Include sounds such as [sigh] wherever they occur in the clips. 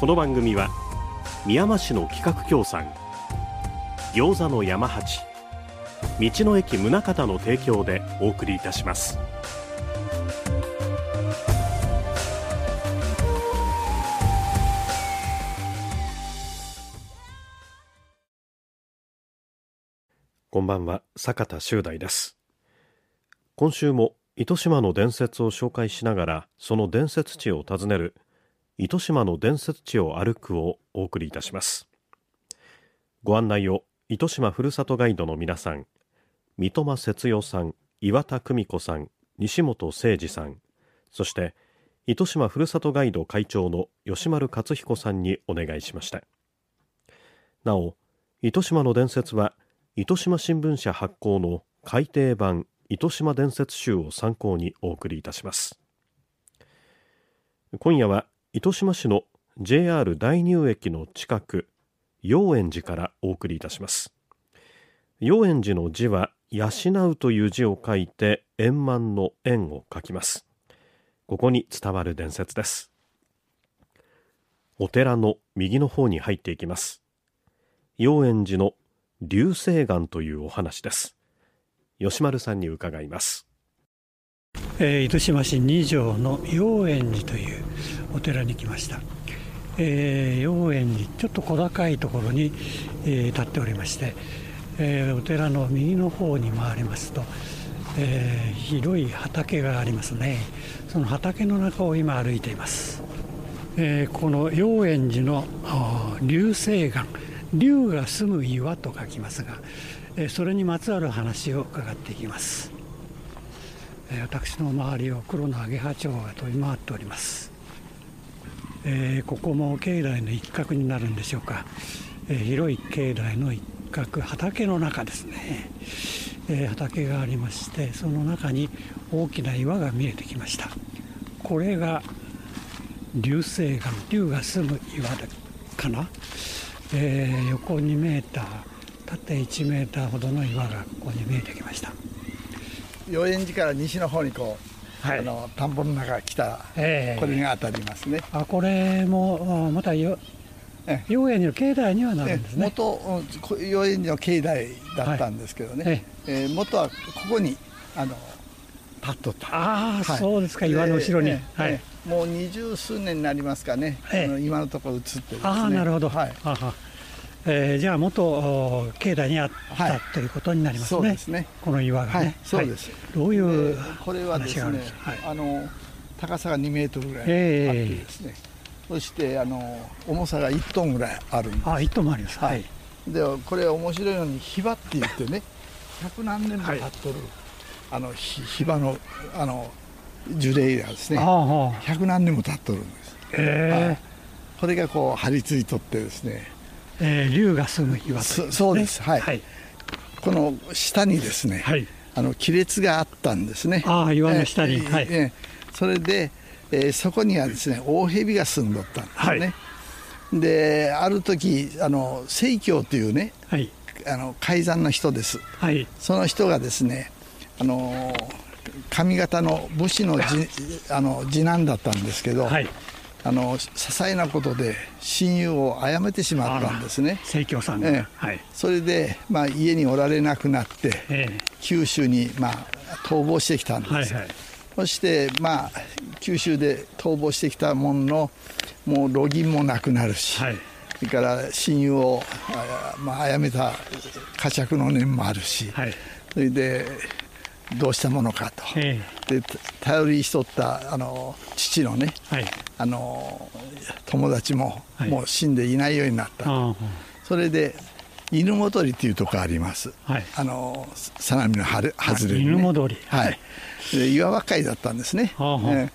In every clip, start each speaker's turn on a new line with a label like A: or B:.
A: この番組は宮間市の企画協賛餃子の山八道の駅宗像の提供でお送りいたします。こんばんは坂田修大です。今週も糸島の伝説を紹介しながらその伝説地を訪ねる糸島の伝説地を歩くをお送りいたします。ご案内を糸島ふるさとガイドの皆さん三笘節代さん岩田久美子さん西本誠二さんそして糸島ふるさとガイド会長の吉丸克彦さんにお願いしました。なお糸島の伝説は糸島新聞社発行の改訂版糸島伝説集を参考にお送りいたします。今夜は糸島市の JR 大乳駅の近く陽円寺からお送りいたします。陽円寺の字は養うという字を書いて円満の円を書きます。ここに伝わる伝説です。お寺の右の方に入っていきます。陽円寺の流星岩というお話です。吉丸さんに伺います。
B: えー、糸島市二条の陽円寺というお寺に来ました、えー、陽円寺ちょっと小高いところに、えー、立っておりまして、えー、お寺の右の方に回りますと、えー、広い畑がありますね。その畑の中を今歩いています、えー、この陽円寺の流星岩竜が住む岩と書きますが、えそれにまつわる話を伺っていきます。私の周りを黒のアゲハチョウが飛び回っております、えー、ここも境内の一角になるんでしょうか、えー、広い境内の一角畑の中ですね、えー、畑がありましてその中に大きな岩が見えてきました。これが流星岩竜が住む岩かな、え横2メーター縦1メーターほどの岩がここに見えてきました。
C: 寺から西の方にこう、はい、あの田んぼの中来た、えー、これが当たりますね。
B: あこれもまたよ陽円寺の境内にはなるんですね。
C: 元陽円寺の境内だったんですけどね、はい、えー、元はここにあの立っとった。
B: ああ、はい、そうですか岩の後ろに、
C: はい、もう二十数年になりますかね、えー、今のところ映ってですね。あ
B: あなるほど。はい。ははえー、じゃあ元境内にあった、はい、ということになりますね。ね。この岩がね。はい、
C: そうです、
B: どういう、
C: えー、これはですね、あの高さが2メートルぐらいあってですね、えー、そしてあの重さが1トンぐらいあるんです。
B: あ、1トンもあります。はい。
C: でこれ面白いのにヒバって言ってね、100何年も経っとる、あのヒバのあの樹齢がですね、100何年も経っとるんです。えー、これがこう張り付いとってですね。
B: えー、竜が住む岩と、
C: ね、そうです。はい、はい、この下にですね、はい、あの亀裂があったんですね。
B: ああ岩の下に、えー、はい、え
C: ー、それで、えー、そこにはですね大蛇が住んどったんですね、はい、である時あの清教というね、はい、あの改ざんの人です、はい、その人がですねあの上方の武士のじあの次男だったんですけど、はい、あの些細なことで親友を殺めてしまったんですね。
B: 清京さんが、ええ、
C: はい、それで、まあ、家におられなくなって、ええ、九州に、まあ、逃亡してきたんです、はいはい、そして、まあ、九州で逃亡してきたもののもう路銀もなくなるし、はい、それから親友を、まあ、殺めた呵責の念もあるし、はい、それでどうしたものかと、えで頼りしとったあの父のね、はい、あの友達ももう死んでいないようになった、はい、それで犬戻りっていうとこあります、はい、あの相模の外れに、ね、
B: 犬戻り。
C: はい、で岩ばっかりだったんですね、はあ。はあ、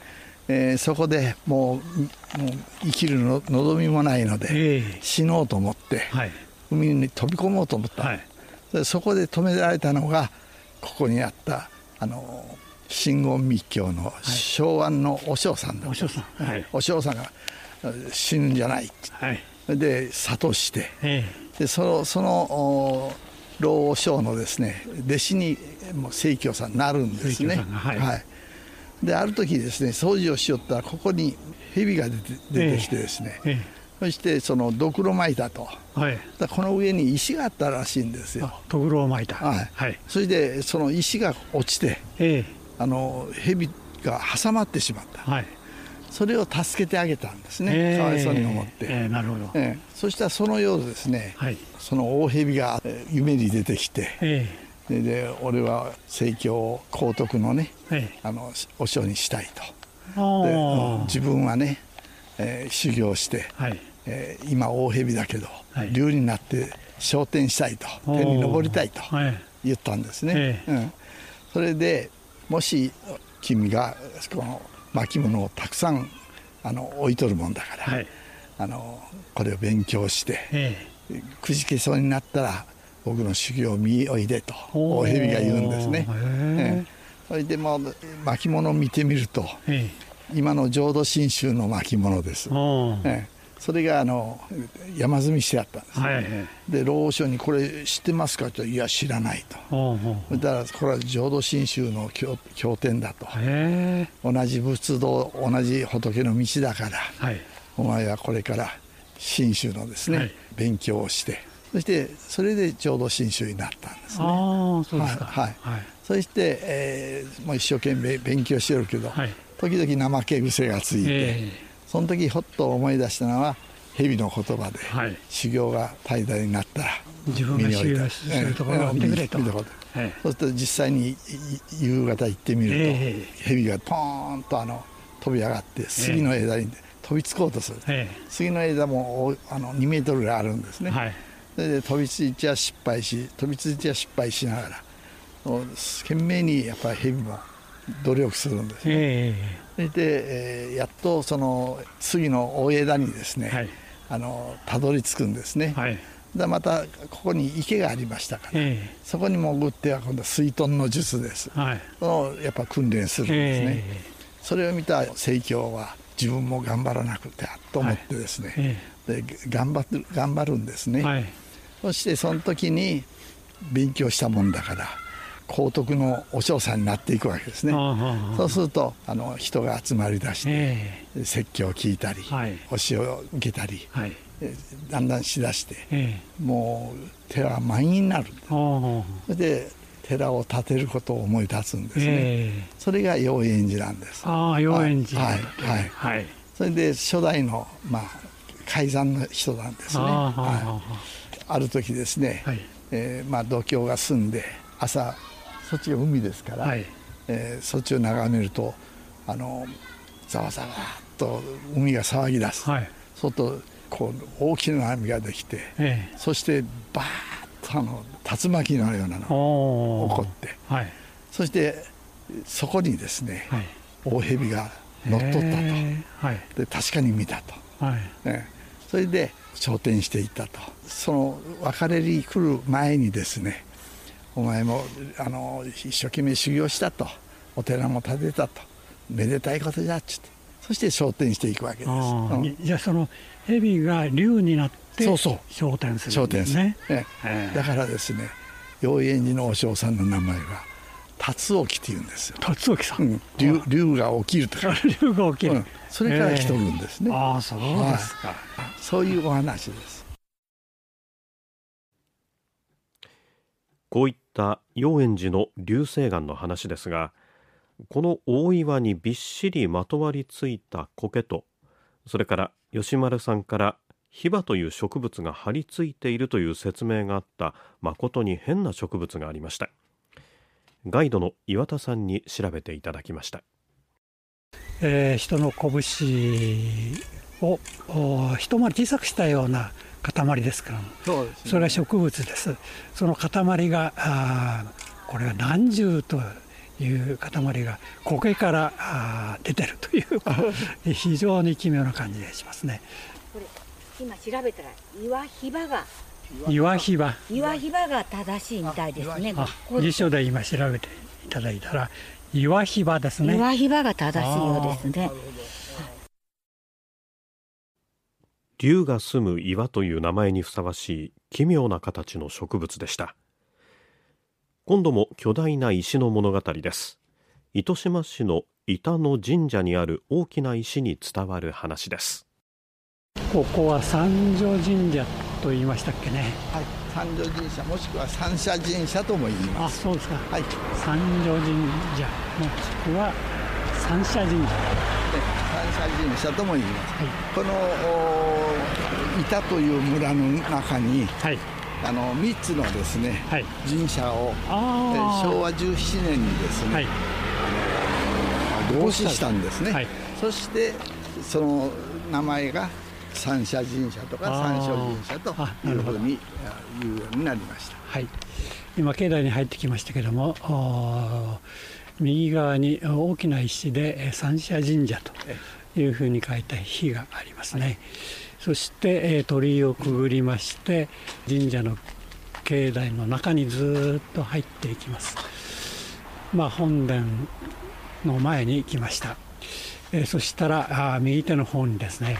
C: えー、そこでもうもう生きるの望みもないので、えー、死のうと思って、はい、海に飛び込もうと思った、はい、そこで止められたのがここにあったあの真言密教の昭和のお尚さんだ、
B: お尚さん、
C: はい、お尚さんが死ぬんじゃない。って、はい、で諭して、えー、でそのその老和尚のですね弟子にもう清教さんなるんですね。はい、はい、である時ですね掃除をしよったらここに蛇が出て出てきてですね、えそしてそのドクロ巻いたと、はい、この上に石があったらしいんですよ。
B: ドクロを巻いた、
C: はい、はい、それでその石が落ちて、えー、あの蛇が挟まってしまった。はい。それを助けてあげたんですね、えー、かわいそうに思って、
B: えー、なるほど、
C: えー、そしたらその夜ですね、はい、その大蛇が夢に出てきて、えー、で俺は聖教皇徳のね、あのお尚にしたいと。で自分はね、えー、修行して、はい、えー、今大蛇だけど、はい、竜になって昇天したいと天に昇りたいと言ったんですね、うん、それでもし君がこの巻物をたくさんあの置いとるもんだから、はい、あのこれを勉強して、ええ、くじけそうになったら僕の修行を見おいでと大蛇が言うんですね。え。え、それでも巻物を見てみると、今の浄土真宗の巻物です。ええそれがあの山積みしてあったんです、ね、はい、で老将に「これ知ってますか?」って言ったら「いや知らない」と。だからこれは浄土真宗の経経典だと。同じ仏道同じ仏の道だから、はい、お前はこれから真宗のですね、はい、勉強をして。そしてそれで浄土真宗になったんですね。
B: あそうですか、はい
C: はい、そして、えー、もう一生懸命勉強してるけど、時々怠け癖がついて。えーその時ほっと思い出したのは蛇の言葉で、はい、修行が怠惰になったら
B: 自分が修行するところを見てくれと、そう
C: すると実際に夕方行ってみると、えー、蛇がポーンとあの飛び上がって杉の枝に飛びつこうとする、えー、杉の枝もあの2メートルぐらいあるんですね、はい、それで飛びついちゃ失敗し飛びついちゃ失敗しながら懸命にやっぱり蛇も努力するんですね、えー、で、えー、やっとその次の大枝にですね、はい、あのたどり着くんですね、はい、でまたここに池がありましたから、えー、そこに潜っては今度は水遁の術です、はい、のやっぱ訓練するんですね、えー、それを見た聖教は自分も頑張らなくてと思ってですね、で頑張って頑張るんですね、そしてその時に勉強したもんだから皇徳のお嬢さんになっていくわけですね。そうするとあの人が集まりだして、えー、説教を聞いたり、はい、教えを受けたり、はい、だんだんしだして、えー、もう寺は満員になるそれで寺を建てることを思い立つんですね、えー、それが陽円寺なんです。
B: ああ陽円寺。
C: はいはい、はい、それで初代のまあ改ざんの人なんですね。はい、ある時ですね、はい。えーまあ、度胸が済んで朝そっちが海ですから、はい、えー、そっちを眺めるとあのざわざわと海が騒ぎ出す、はい、そうするとこう大きな波ができて、ええ、そしてバーッとあの竜巻のようなのが起こって、はい、そしてそこにですね、はい、大蛇が乗っ取ったと、はい、で確かに見たと、はい。ね、それで昇天していったと。その別れに来る前にですねお前もあの一生懸命修行したと。お寺も建てたと。めでたいことじゃっつって。そして昇天していくわけです、う
B: ん、じゃあその蛇が竜になって昇天するんですね。
C: ね、だからですね陽円寺のお尚さんの名前は辰起って言うんですよ。
B: 辰起さん、うん、
C: 竜竜が起きるとか。[laughs]
B: 竜が起きる、うん、
C: それから来とるんですね、
B: ああそうですか、はい、
C: そういうお話です。
A: こういったた陽円寺の流星岩の話ですがこの大岩にびっしりまとわりついた苔とそれから吉丸さんからヒバという植物が張り付いているという説明があった誠に変な植物がありました。ガイドの岩田さんに調べていただきました、
B: えー、人の拳を一回り小さくしたような塊ですからそ、ね、それは植物ですその塊があこれは何十という塊が苔から出てるという [laughs] 非常に奇妙な感じがしますね。
D: これ今調べたら岩ひばが
B: 岩ひば
D: 岩ひばが正しいみたいですね。
B: 辞書で今調べていただいたら岩ひばですね。
D: 岩ひばが正しいようですね。
A: 竜が住む岩という名前にふさわしい奇妙な形の植物でした。今度も巨大な石の物語です。糸島市の板野神社にある大きな石に伝わる話です。
B: ここは三条神社と言いましたっけね。
C: はい。三条神社もしくは三社神社とも言います。
B: あそうですか。
C: はい。
B: 三条神社。もしくは三社神社
C: 三社神社とも言います、はい、この板という村の中に、はい、あの3つのですね、はい、神社を昭和17年にですね、はい、合祀したんですね、はい、そしてその名前が三社神社とか三所神社というふうに言うようになりました。
B: はい、今境内に入ってきましたけども右側に大きな石で三社神社というふうに書いた碑がありますね。そして鳥居をくぐりまして神社の境内の中にずっと入っていきます。まあ、本殿の前に来ました。えそしたらあ右手の方にですね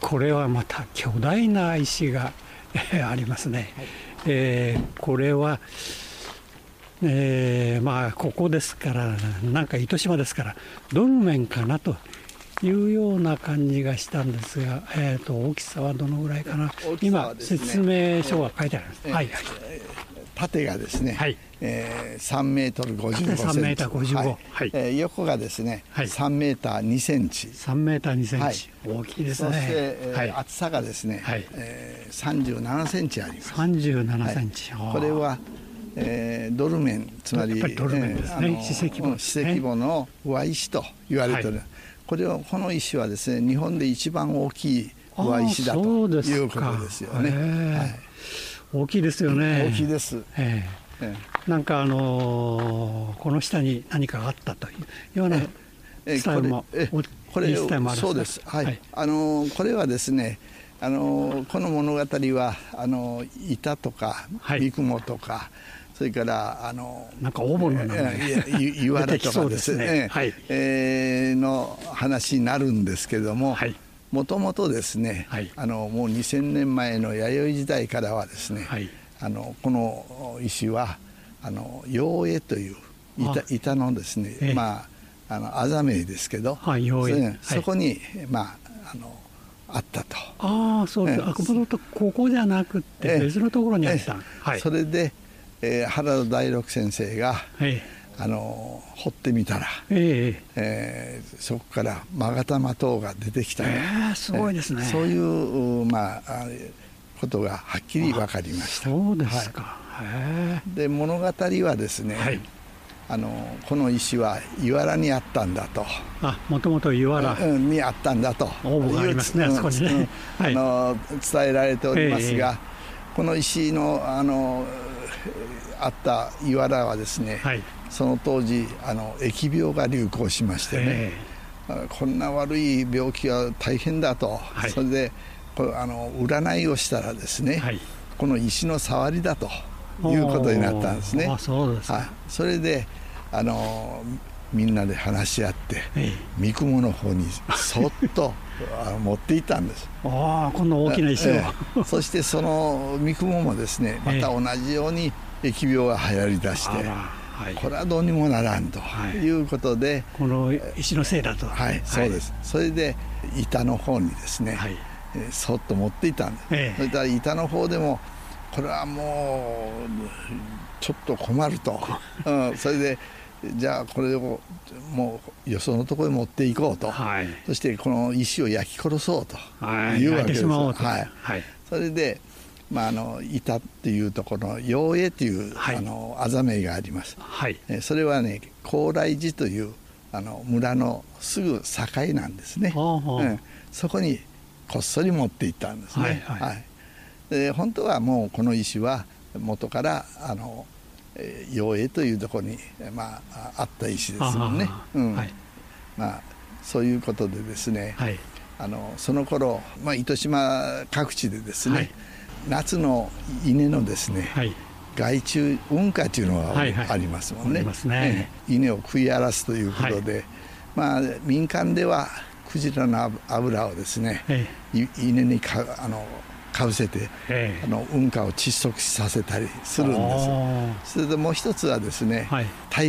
B: これはまた巨大な石がありますね。はい、えー、これはえー、まあここですからなんか糸島ですからドルメンかなというような感じがしたんですが、えーと、大きさはどのぐらいかな、ね、今説明書が書いてあります、えー、はいはい、
C: 縦がですね、はい。えー、3メートル55センチ。3
B: メーター55、はい。
C: はい。えー、横がですね、はい、3メーター2センチ。
B: 3メーター2センチ、はい、大きいですね。そして、
C: えーはい、厚さがですね、はい。えー、37センチあります。
B: 37センチ、
C: はい、これはえー、ドルメンつまり
B: 史跡
C: 墓史跡墓の上石と言われてる、はい、これはこの石はですね日本で一番大きい上石だということですよね、はい、
B: 大きいですよね。
C: 大きいです、え
B: ー、えー、なんかあのー、この下に何かがあったというようなスタイルも、えー、
C: これそうです。はい、はい、あのー、これはですねあのこの物語はあの板とか三雲とか、それからあの
B: なんか大物の
C: 岩だとかですね。はい、えー、の話になるんですけれどももともとですね、はい、あのもう2000年前の弥生時代からはですね、はい、あのこの石はあの陽影という板板のですね、ええ、まああのあざ名ですけど、はい、そそこに、まああのあったと。
B: ああそうです、え。あもとここじゃなくて別のところにあった、
C: はい、それで、えー、原田大六先生が、はい。あの掘ってみたら、えー、えー、そこから勾玉塔が出てきた、え
B: ー、すごいですね、
C: そういうまあことがはっきり分かりました。
B: そうですか、は
C: い、で物語はですね、はい。あのこの石は岩原にあったんだと。
B: あもともと岩原、
C: うん、にあったんだと。
B: 応募がありますねあそこにね、
C: あの伝えられておりますが、えー、この石のあのあった岩原はですね、はい、その当時あの疫病が流行しましてね、えー、こんな悪い病気は大変だと、はい、それでこれあの占いをしたらですね、はい、この石の触りだということになったんですね。あ
B: そうです
C: はい、それであのみんなで話し合って、三雲の方にそっと持っていったんです。
B: ああこんな大きな石を、え
C: え、そしてその三雲もですねまた同じように疫病が流行りだして、はい、これはどうにもならんとい。うことで、はい、
B: この石のせいだと。
C: はい、そうです。それで板の方にですね、はい、そっと持っていたんです、ええ、それから板の方でもこれはもうちょっと困ると、うん、それでじゃあこれをもうよそのところへ持っていこうと、はい、そしてこの石を焼き殺そうというわけです。はい、はい、それでまあ、あの板っていうところの陽影という、はい、あのあざ名があります、はい、えそれはね高麗寺というあの村のすぐ境なんですね、うん、そこにこっそり持っていったんですね、はい、はい、で本当はもうこの石は元からあの陽影というところに、まあ、あった石ですもんね。うん。はい、まあ、そういうことでですね、はい、あのその頃、まあ糸島各地でですね、はい、夏の稲のですね、はい、害虫運河というのがありますもんね。はいはいね。稲を食い荒らすということで、まあ民間ではクジラの油をですね、稲にかあのかぶせて、あの運河を窒息させたりするんですそれでもう一つはですね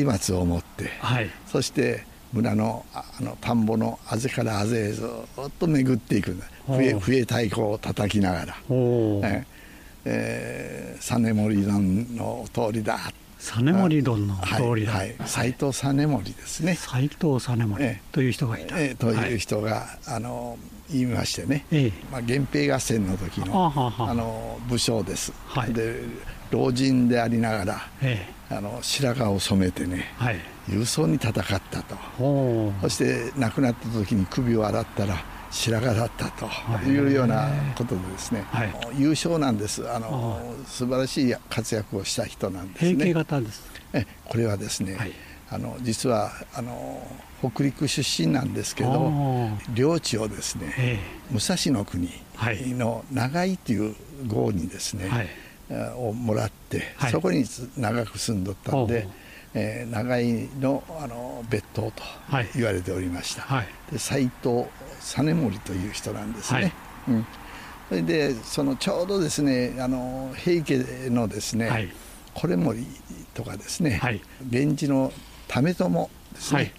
C: 松明を持って、はい、そして村のあの田んぼのあぜからあぜへずっと巡っていく笛笛太鼓を叩きながら、ええー、実森団の通りだ
B: 実森丼の通りだ、はい
C: 斎藤実森ですね。
B: 斎藤実森という人がいた、
C: えー、という人が、あの言いましてね、えー、まあ、源平合戦の時のあの武将です、はい、で老人でありながら、えー、あの白髪を染めてね、はい、勇壮に戦ったと。そして亡くなった時に首を洗ったら白髪だったとい。うようなことでですね、はい、優勝なんです。あの素晴らしい活躍をした人なんですね。
B: 平家型です。
C: えこれはですね、はい、あの実はあの北陸出身なんですけど領地をですね、え武蔵の国の長井という郷にですね、はい、をもらって、そこに長く住んどったんで、えー、長井のあの別当と言われておりました、はい、で斎藤実盛という人なんですね、はい、うん、それでそのちょうどですねあの平家のですね、はい、維盛とかですね、はい、源氏の為朝ですね、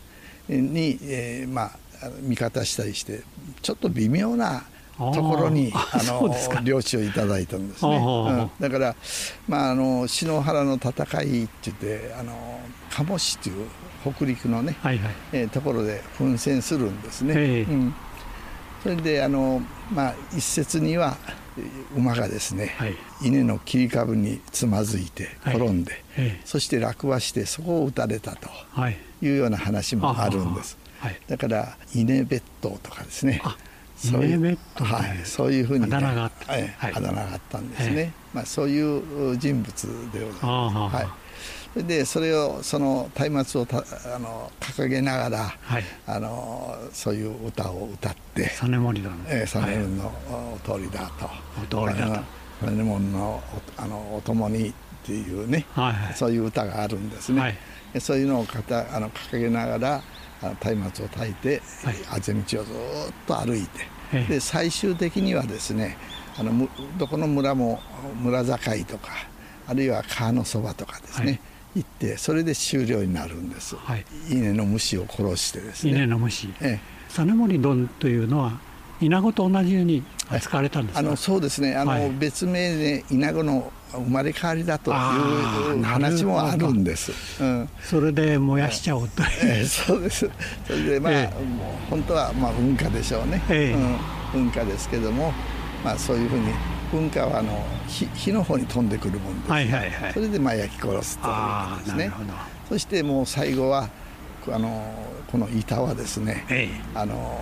C: に、えー、まあ味方したりしてちょっと微妙なところにあの領地をいただいたんですね、うん、だから、まあ、あの篠原の戦いって言ってあの鴨市という北陸のね、はいはい、えー、ところで奮戦するんですね、うん、それであの、まあ、一説には馬がですね、はい、稲の切り株につまずいて転んで、はい、そして落馬してそこを撃たれたとい。うような話もあるんです、はい、だから稲別当とかですね
B: そういう、
C: はい、そういうふうに、ね、あだ名があった、はい、あだ名があったんですね、まあ、そういう人物でございます。はい。でそれをその松明をたあの掲げながら、はい、あのそういう歌を歌って「
B: 実森だの」
C: えー、実森のお通りだと「お通りだと」のあのお供にっていうね、はいはい、そういう歌があるんですね、はい、そういうのをかたあの掲げながら松明を焚いて、はい、あぜ道をずっと歩いて、で最終的にはですねあのどこの村も村境とかあるいは川のそばとかですね、行ってそれで終了になるんです、はい、稲の虫を殺してですね。
B: 稲の虫、ええ、実森丼というのはイナゴと同じように扱われたんですあ
C: のそうですね。あの、はい、別名でイナゴの生まれ変わりだという話もあるんです、
B: うん、それで燃やしちゃおうと、
C: ええ、そうです。それでまあ、ええ、本当はまあ運河でしょうね、えうん、運河ですけどもまあそういうふうに噴火はあの火火の方に飛んでくるもんです、はいはいはい、それでまあ焼き殺すということですね。そしてもう最後はあのこの板はですね、ええ、あの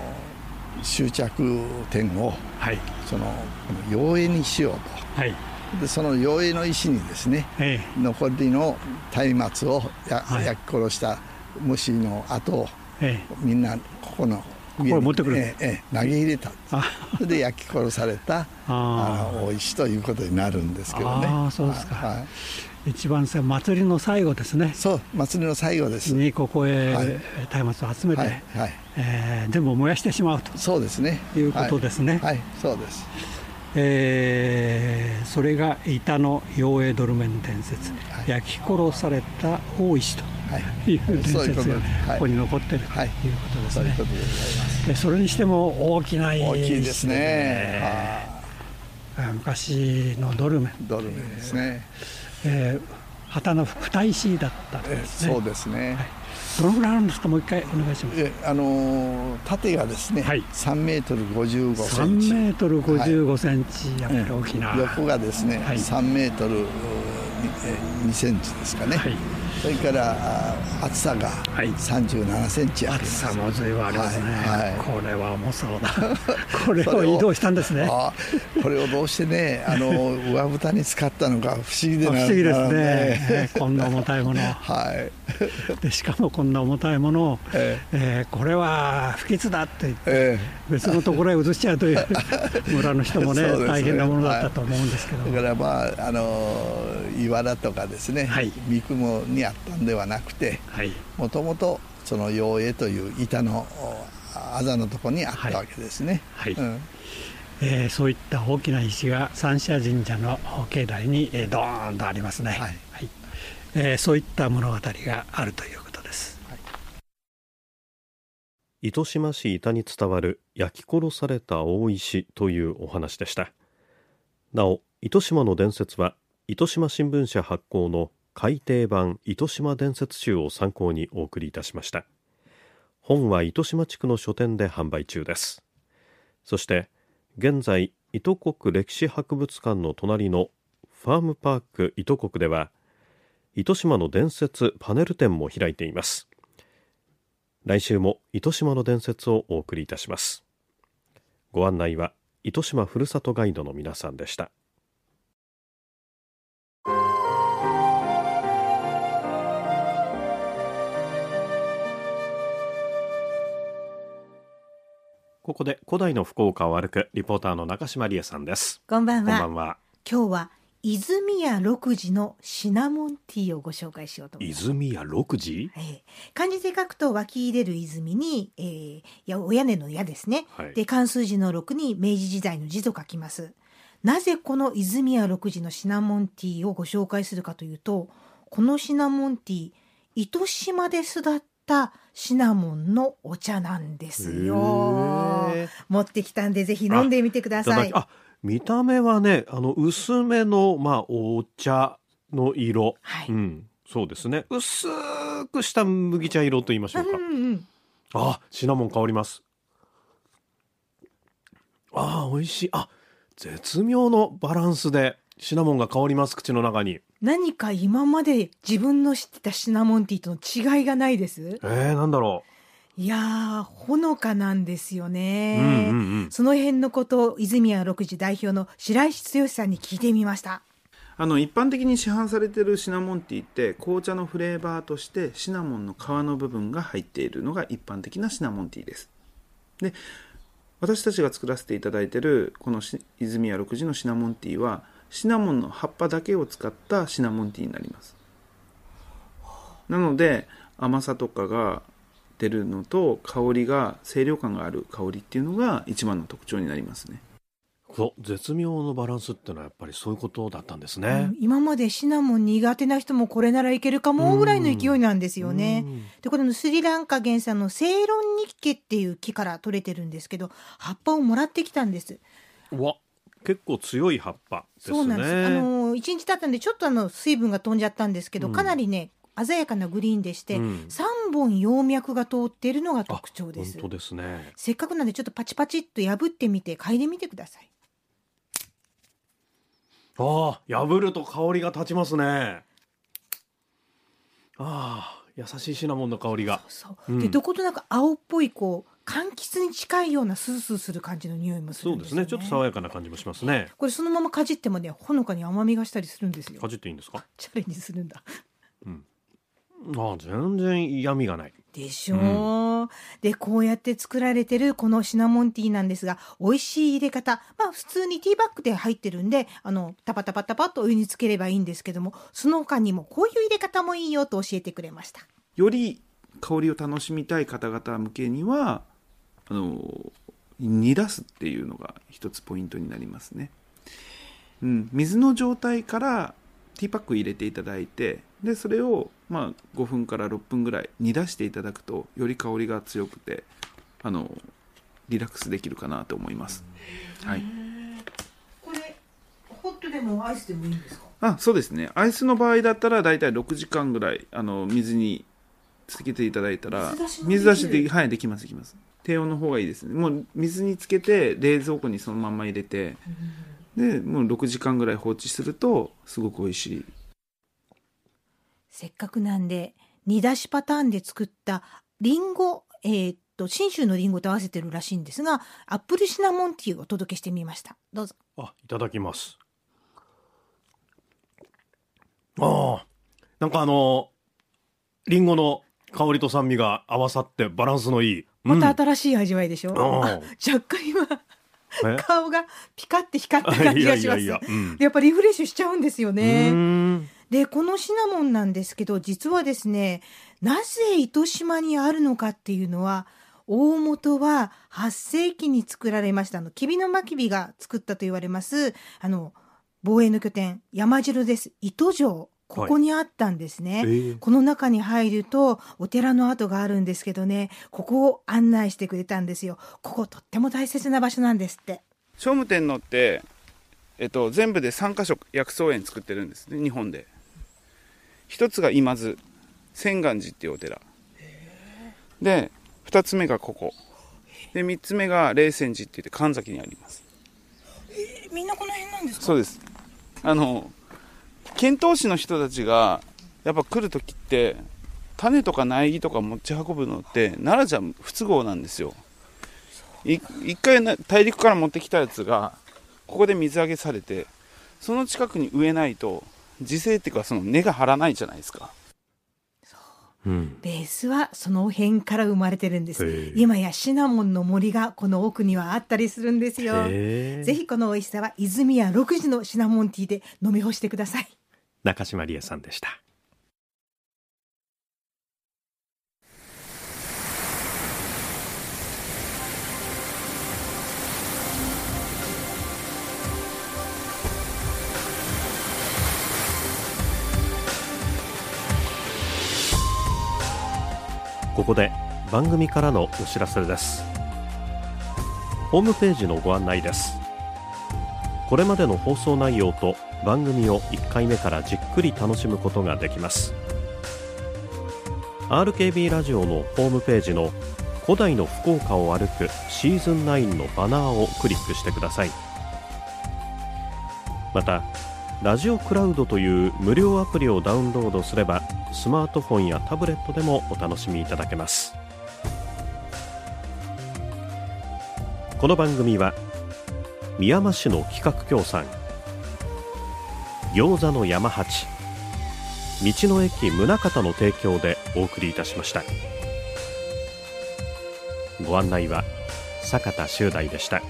C: 終着点を、はい、そのこの妖艶にしようと、はい、でその妖艶の石にですね、ええ、残りの松明をや、はい、焼き殺した虫の跡を、ええ、みんなここの
B: これ持ってくる、
C: ええ、投げ入れた。それで焼き殺されたあの大石ということになるんですけどね。あ
B: そうですか、はい、一番祭りの最後ですね。
C: そう祭りの最後です。
B: にここへ松明を集めて、はいはい。えー、全部燃やしてしまうと。
C: そうですね。
B: いうことですね、
C: はい、はい、そうです
B: えー、それが板の陽影ドルメン伝説、はい、焼き殺された大石という伝説がここに残っているということですね。でそれにしても大きな
C: 大きいですね。
B: 昔のドルメ
C: ン。ドルメンですね。
B: えー、旗の二石だったです
C: ね。そうですね。
B: どのぐらいあるんですか、もう一回お願いします。
C: えあの縦がですね、はい、3メートル55センチ。
B: 3メートル55センチ、やっぱり大きな。
C: 横がですね、はい、3メートル2センチですかね。はい。それから厚さが37センチあります、
B: 厚さも随分ありますね、はい。はい、これは重そうだ。[laughs] これを移動したんですね。
C: これをどうしてねあの上蓋に使ったのか不思議でな
B: 不思議ですね、ね、こんな重たいもの。[laughs] はい。でしかもこんな重たいものを、ええ。ー、これは不吉だって言って、えー、別のところへ移しちゃうという [laughs] 村の人もねね、大変なものだったと思うんですけど、
C: はい、だからまああの岩だとかですね、はい、三雲にあったんではなくてもともとその陽影という板のあざのところにあったわけですね。はい、はい、うん。
B: えー、そういった大きな石が三社神社の境内に、えー、ドーンとありますね、はい。はい。えー、そういった物語があるということ
A: 糸島市板に伝わる焼き殺された大石というお話でした。なお糸島の伝説は糸島新聞社発行の改訂版糸島伝説集を参考にお送りいたしました。本は糸島地区の書店で販売中です。そして現在糸国歴史博物館の隣のファームパーク糸国では糸島の伝説パネル展も開いています。来週も糸島の伝説をお送りいたします。ご案内は糸島ふるさとガイドの皆さんでした。ここで古代の福岡を歩くリポーターの中島理恵さんです。
E: こんばんは。
A: こんばんは。
E: 今日は泉屋六時のシナモンティーをご紹介しようと思います。
A: 泉屋六時、
E: えー、漢字で書くと湧き入れる泉に、えー、やお屋根の屋ですね。はい、で漢数字の六に明治時代の字と書きます。なぜこの泉屋六時のシナモンティーをご紹介するかというと、このシナモンティー糸島で育ったシナモンのお茶なんですよ。持ってきたんでぜひ飲んでみてください。
A: あ見た目はねあの薄めの、まあ、お茶の色、はい、うん、そうですね。薄くした麦茶色と言いましょうか、うんうん、あシナモン香ります。あ美味しい。あ絶妙のバランスでシナモンが香ります口の中に。
E: 何か今まで自分の知ってたシナモンティーとの違いがないです？
A: えー、なんだろう
E: いやほのかなんですよね、うんうんうん、その辺のことを泉谷六時代表の白石剛さんに聞いてみました。
F: あの一般的に市販されているシナモンティーって紅茶のフレーバーとしてシナモンの皮の部分が入っているのが一般的なシナモンティーです。で私たちが作らせていただいているこの泉谷六時のシナモンティーはシナモンの葉っぱだけを使ったシナモンティーになります。なので甘さとかがってるのと香りが清涼感がある香りっていうのが一番の特徴になりますね。
A: そう絶妙のバランスっていうのはやっぱりそういうことだったんですね、
E: うん、今までシナモン苦手な人もこれならいけるかもぐらいの勢いなんですよね。でこれのスリランカ原産のセイロンニッケっていう木から取れてるんですけど葉っぱをもらってきたんです。
A: わ結構強い葉っぱ、ね、
E: そうなんです。あの一日経ったんでちょっとあの水分が飛んじゃったんですけど、うん、かなりね鮮やかなグリーンでして、うん、3本葉脈が通っているのが特徴です。
A: 本当ですね。
E: せっかくなんでちょっとパチパチっと破ってみて嗅いでみてください。
A: ああ破ると香りが立ちますね。ああ優しいシナモンの香りが。
E: そうそう、うん、でどことなく青っぽいこう柑橘に近いようなスースーする感じの匂いもするね、
A: そうですね。ちょっと爽やかな感じもしますね。
E: これそのままかじってもねほのかに甘みがしたりするんですよ。
A: かじっていいんですか？
E: チャレンジするんだ。うん
A: あ全然嫌味がない。
E: でしょう、うん、でこうやって作られてるこのシナモンティーなんですが美味しい入れ方まあ普通にティーバッグで入ってるんであのタパタパタパッとお湯につければいいんですけどもその他にもこういう入れ方もいいよと教えてくれました。
F: より香りを楽しみたい方々向けにはあの煮出すっていうのが一つポイントになりますね、うん、水の状態からティーパック入れていただいてでそれをまあ5分から6分ぐらい煮出していただくとより香りが強くてあのリラックスできるかなと思います。はい。
E: これホットでもアイスでもいいんですか？
F: あ、そうですね。アイスの場合だったらだいたい6時間ぐらいあの水につけていただいたら水出しではいできますできます。低温の方がいいですね。もう水につけて冷蔵庫にそのまま入れて、でもう6時間ぐらい放置するとすごく美味しい。
E: せっかくなんで煮出しパターンで作ったリンゴ、えー、っと信州のリンゴと合わせてるらしいんですがアップルシナモンティーをお届けしてみました。どうぞ。
A: あいただきます。ああなんかあのリンゴの香りと酸味が合わさってバランスのいい、
E: また新しい味わいでしょ、うん、若干今 [laughs] 顔がピカって光った感じがします。やっぱリフレッシュしちゃうんですよね。でこのシナモンなんですけど実はですねなぜ糸島にあるのかっていうのは大元は8世紀に作られましたあの吉備の真備が作ったと言われますあの防衛の拠点山城です。糸城ここにあったんですね、はい。えー、この中に入るとお寺の跡があるんですけどね。ここを案内してくれたんですよ。こことっても大切な場所なんですって。
F: 聖武天皇って、えっと、全部で3か所薬草園作ってるんですね。日本で。一つが今津千願寺っていうお寺。で2つ目がここ。で3つ目が霊泉寺って言って神崎にあります。
E: えー、みんなこの辺なんですか？
F: そうです。あの遣唐使の人たちがやっぱ来る時って種とか苗木とか持ち運ぶのって奈良じゃ不都合なんですよ。一回大陸から持ってきたやつがここで水揚げされてその近くに植えないと自生っていうかその根が張らないじゃないですか。
E: うん、ベースはその辺から生まれてるんです。今やシナモンの森がこの奥にはあったりするんですよ。ぜひこの美味しさは泉屋6時のシナモンティーで飲み干してください
A: 中島理恵さんでした。ここで番組からのお知らせです。ホームページのご案内です。これまでの放送内容と番組を1回目からじっくり楽しむことができます。RKB ラジオのホームページの古代の福岡を歩くシーズン9のバナーをクリックしてください。またラジオクラウドという無料アプリをダウンロードすればスマートフォンやタブレットでもお楽しみいただけます。この番組は宮山市の企画協賛餃子の山八道の駅宗像の提供でお送りいたしましたご案内は坂田修大でした。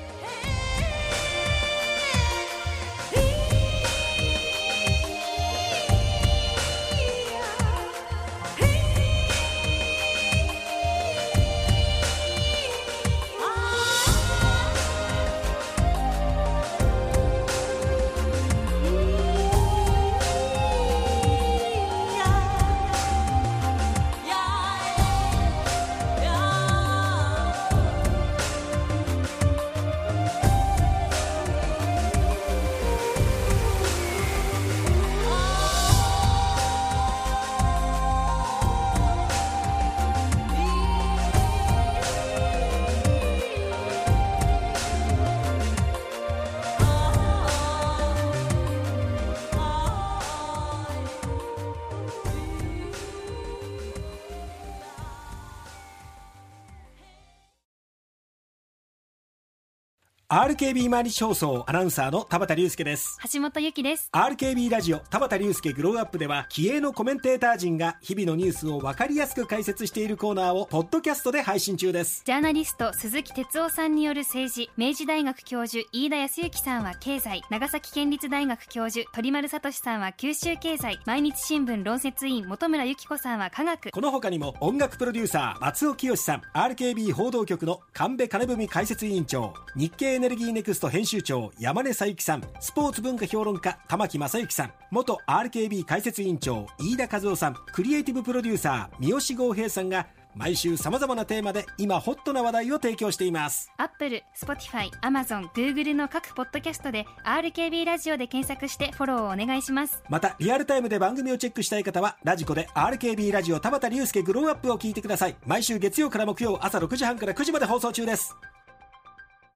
G: RKB 毎日放送アナウンサーの田畑隆介です。
H: 橋本由紀です。
G: RKB ラジオ田畑隆介グローアップでは気鋭のコメンテーター陣が日々のニュースを分かりやすく解説しているコーナーをポッドキャストで配信中です。
H: ジャーナリスト鈴木哲夫さんによる政治明治大学教授飯田康之さんは経済長崎県立大学教授鳥丸聡さんは九州経済毎日新聞論説委員本村由紀子さんは科学。
G: この他にも音楽プロデューサー松尾清さん RKB 報道局の神戸金文解説委員長日経ルギーネクスト編集長山根佐伯さん。スポーツ文化評論家玉木正之さん。元 RKB 解説委員長飯田和夫さん。クリエイティブプロデューサー三好剛平さんが毎週さまざまなテーマで今ホットな話題を提供しています。
H: アップル、スポティファイ、アマゾン、グーグルの各ポッドキャストで RKB ラジオで検索してフォローをお願いします。
G: またリアルタイムで番組をチェックしたい方はラジコで RKB ラジオ田畑竜介 Grow Up を聞いてください。毎週月曜から木曜朝6時半から9時まで放送中です